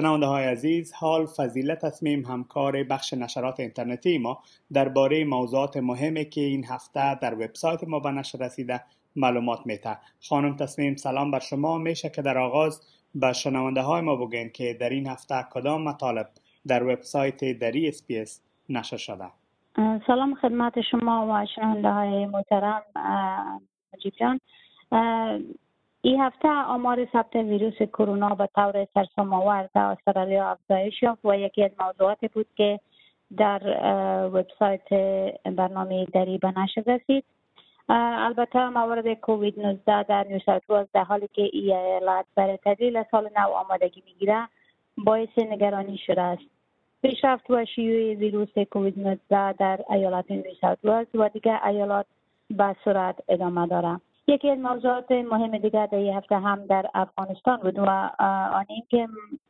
شنونده های عزیز حال فضیله تصمیم همکار بخش نشرات اینترنتی ما درباره موضوعات مهمی که این هفته در وبسایت ما به نشر رسیده معلومات میته. خانم تصمیم سلام بر شما. میشه که در آغاز به شنونده های ما بگین که در این هفته کدام مطالب در وبسایت دری اسپیس نشر شده. سلام خدمت شما و شنونده های محترم مجیب این هفته آمار ثبت ویروس کرونا به طور سرسام در استرالیا افزایش یافت و یکی از موضوعاتی بود که در وبسایت برنامه دری به نشر رسید. البته موارد کووید 19 در نیو ساوت در حالی که ای ایالت برای تدلیل سال نو آمادگی می‌گیره باعث نگرانی شده است. پیشرفت و شیوع ویروس کووید 19 در ایالت نیو ساوت و دیگر ایالات به سرعت ادامه دارد. یکی از موضوعات مهم دیگر در این هفته هم در افغانستان بود و آن که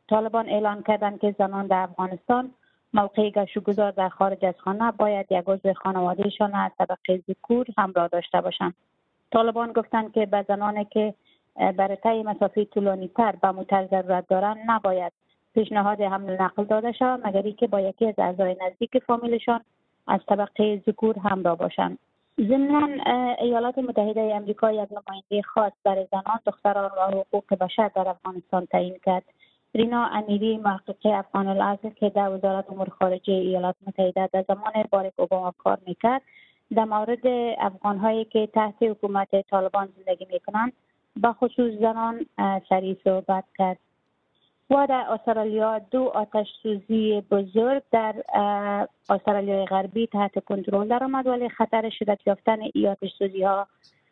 طالبان اعلان کردند که زنان در افغانستان موقع گشت در خارج از خانه باید یک عضو خانوادهشان از طبقه ذکور همراه داشته باشند. طالبان گفتند که به زنانی که برای طی مسافه طولانی تر به موتر ضرورت دارند نباید پیشنهاد حمل نقل داده شود مگر که با یکی از اعضای نزدیک فامیلشان از طبقه ذکور همراه باشند. ضمنا ایالات متحده امریکا یک نماینده خاص برای زنان دختران و حقوق بشر در افغانستان تعیین کرد. رینا امیری محقق افغان الاصل که در وزارت امور خارجه ایالات متحده در زمان بارک اوباما کار می‌کرد. در مورد افغان هایی که تحت حکومت طالبان زندگی می‌کنند به خصوص زنان سریع صحبت کرد. و در استرالیا دو آتش سوزی بزرگ در استرالیای غربی تحت کنترل درآمد ولی خطر شدت یافتن ای آتش سوزی ها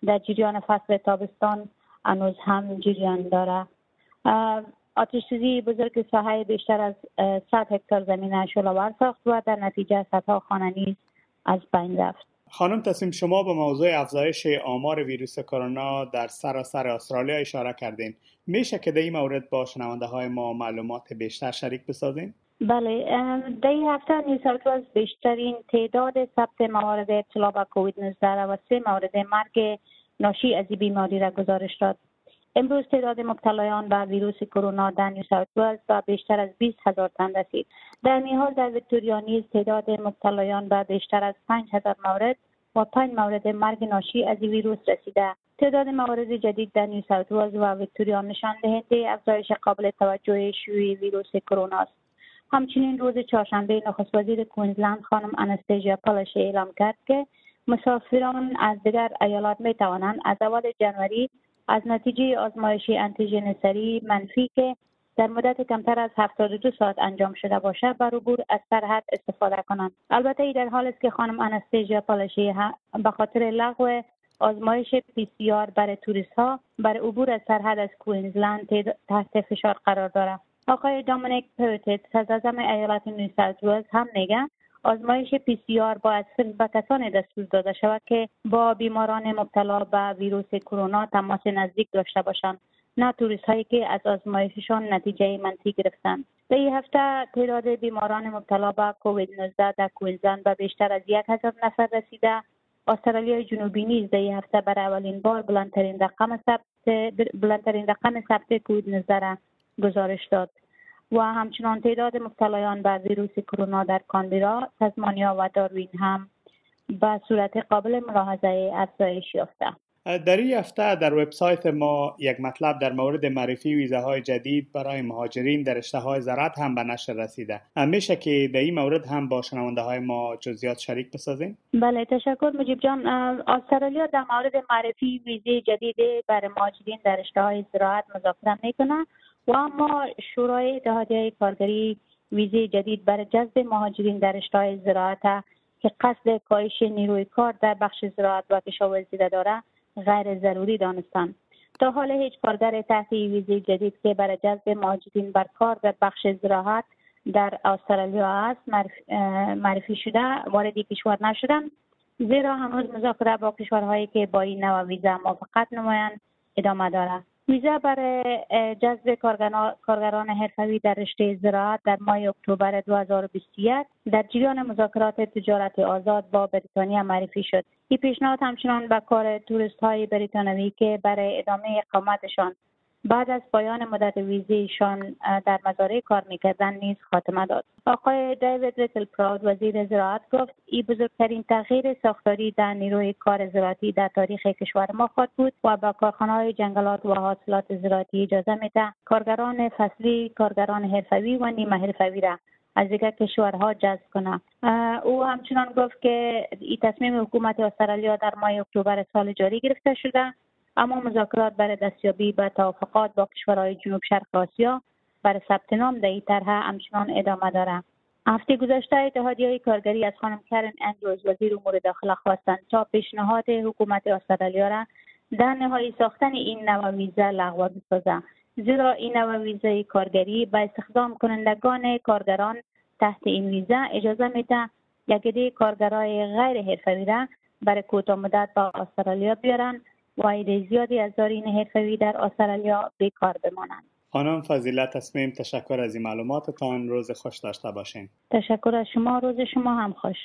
در جریان فصل تابستان هنوز هم جریان داره آتش سوزی بزرگ ساحه بیشتر از 100 هکتار زمین شلوار ساخت و در نتیجه صدها خانه نیز از بین رفت. خانم تصمیم شما به موضوع افزایش آمار ویروس کرونا در سراسر استرالیا اشاره کردین. میشه که در این مورد با شنونده های ما معلومات بیشتر شریک بسازین؟ بله در این هفته نیو بیشترین تعداد ثبت موارد ابتلا به کووید 19 و سه مورد مرگ ناشی از این بیماری را گزارش داد. امروز تعداد مبتلایان به ویروس کرونا در نیو ساوت به بیشتر از 20 هزار تن رسید. در حال در ویکتوریا نیز تعداد مبتلایان به بیشتر از 5 هزار مورد و 5 مورد مرگ ناشی از ویروس رسیده. تعداد موارد جدید در نیو ساوت و ویکتوریا نشان دهنده افزایش قابل توجه شیوع ویروس کرونا است. همچنین روز چهارشنبه نخست وزیر کوینزلند خانم انستیژیا پالشه اعلام کرد که مسافران از دیگر ایالات می توانند از اول جنوری از نتیجه آزمایش انتیژن سریع منفی که در مدت کمتر از 72 ساعت انجام شده باشد برای عبور از سرحد استفاده کنند. البته این در حالی است که خانم انستیژیا پالشی به خاطر لغو آزمایش PCR برای توریست ها برای عبور از سرحد از کوینزلند تحت فشار قرار دارد. آقای دامینیک پروتت صدر ایالت نیو هم میگن آزمایش PCR باید صرف به کسانی دستور داده شود که با بیماران مبتلا به ویروس کرونا تماس نزدیک داشته باشند. نه توریست هایی که از آزمایششان نتیجه منفی گرفتند. در این هفته تعداد بیماران مبتلا به کووید 19 در کوینزلند به بیشتر از یک هزار نفر رسیده. استرالیا جنوبی نیز در این هفته برای اولین بار بلندترین رقم ثبت بلندترین رقم ثبت کووید 19 را گزارش داد. و همچنان تعداد مبتلایان به ویروس کرونا در کانبرا، تزمانیا و داروین هم به صورت قابل ملاحظه افزایش یافته. در این هفته در وبسایت ما یک مطلب در مورد معرفی ویزه های جدید برای مهاجرین در رشته های زراعت هم به نشر رسیده. میشه که در این مورد هم با شنونده های ما جزئیات شریک بسازیم؟ بله تشکر مجیب جان. استرالیا در مورد معرفی ویزه جدید برای مهاجرین در رشته های زراعت مذاکره می‌کنه و اما شورای اتحادیه کارگری ویزه جدید برای جذب مهاجرین در رشته زراعت که قصد کاهش نیروی کار در بخش زراعت و کشاورزی داره غیر ضروری دانستند. تا حال هیچ کارگر تحت ویزه جدید که برای جذب مهاجرین بر کار در بخش زراعت در استرالیا است معرفی شده واردی کشور نشدن زیرا هنوز مذاکره با کشورهایی که با این نوع ویزه موافقت نمایند ادامه دارد. ویزا برای جذب کارگران حرفوی در رشته زراعت در ماه اکتبر 2021 در جریان مذاکرات تجارت آزاد با بریتانیا معرفی شد. این پیشنهاد همچنان به کار توریست های بریتانوی که برای ادامه اقامتشان بعد از پایان مدت ویزه ایشان در مزارع کار می‌کردن نیز خاتمه داد. آقای دیوید ریتل پراود وزیر زراعت گفت این بزرگترین تغییر ساختاری در نیروی کار زراعتی در تاریخ کشور ما خواهد بود و با کارخانه های جنگلات و حاصلات زراعتی اجازه میده کارگران فصلی کارگران حرفوی و نیمه حرفوی را از دیگر کشورها جذب کنه او همچنان گفت که این تصمیم حکومت استرالیا در ماه اکتبر سال جاری گرفته شده. اما مذاکرات برای دستیابی به توافقات با کشورهای جنوب شرق آسیا برای ثبت نام در این طرح همچنان ادامه دارد هفته گذشته اتحادیه کارگری از خانم کرن اندروز وزیر امور داخله خواستند تا پیشنهاد حکومت استرالیا را در نهایی ساختن این نوع ویزه لغو بسازد زیرا این نوع ویزه کارگری به استخدام کنندگان کارگران تحت این ویزه اجازه میده یک کارگرای غیر حرفوی را برای کوتاه مدت با استرالیا بیارن و عده زیادی از دارین حرفوی در استرالیا بیکار بمانند. خانم فضیلت تصمیم تشکر از این معلوماتتان. روز خوش داشته باشین. تشکر از شما. روز شما هم خوش.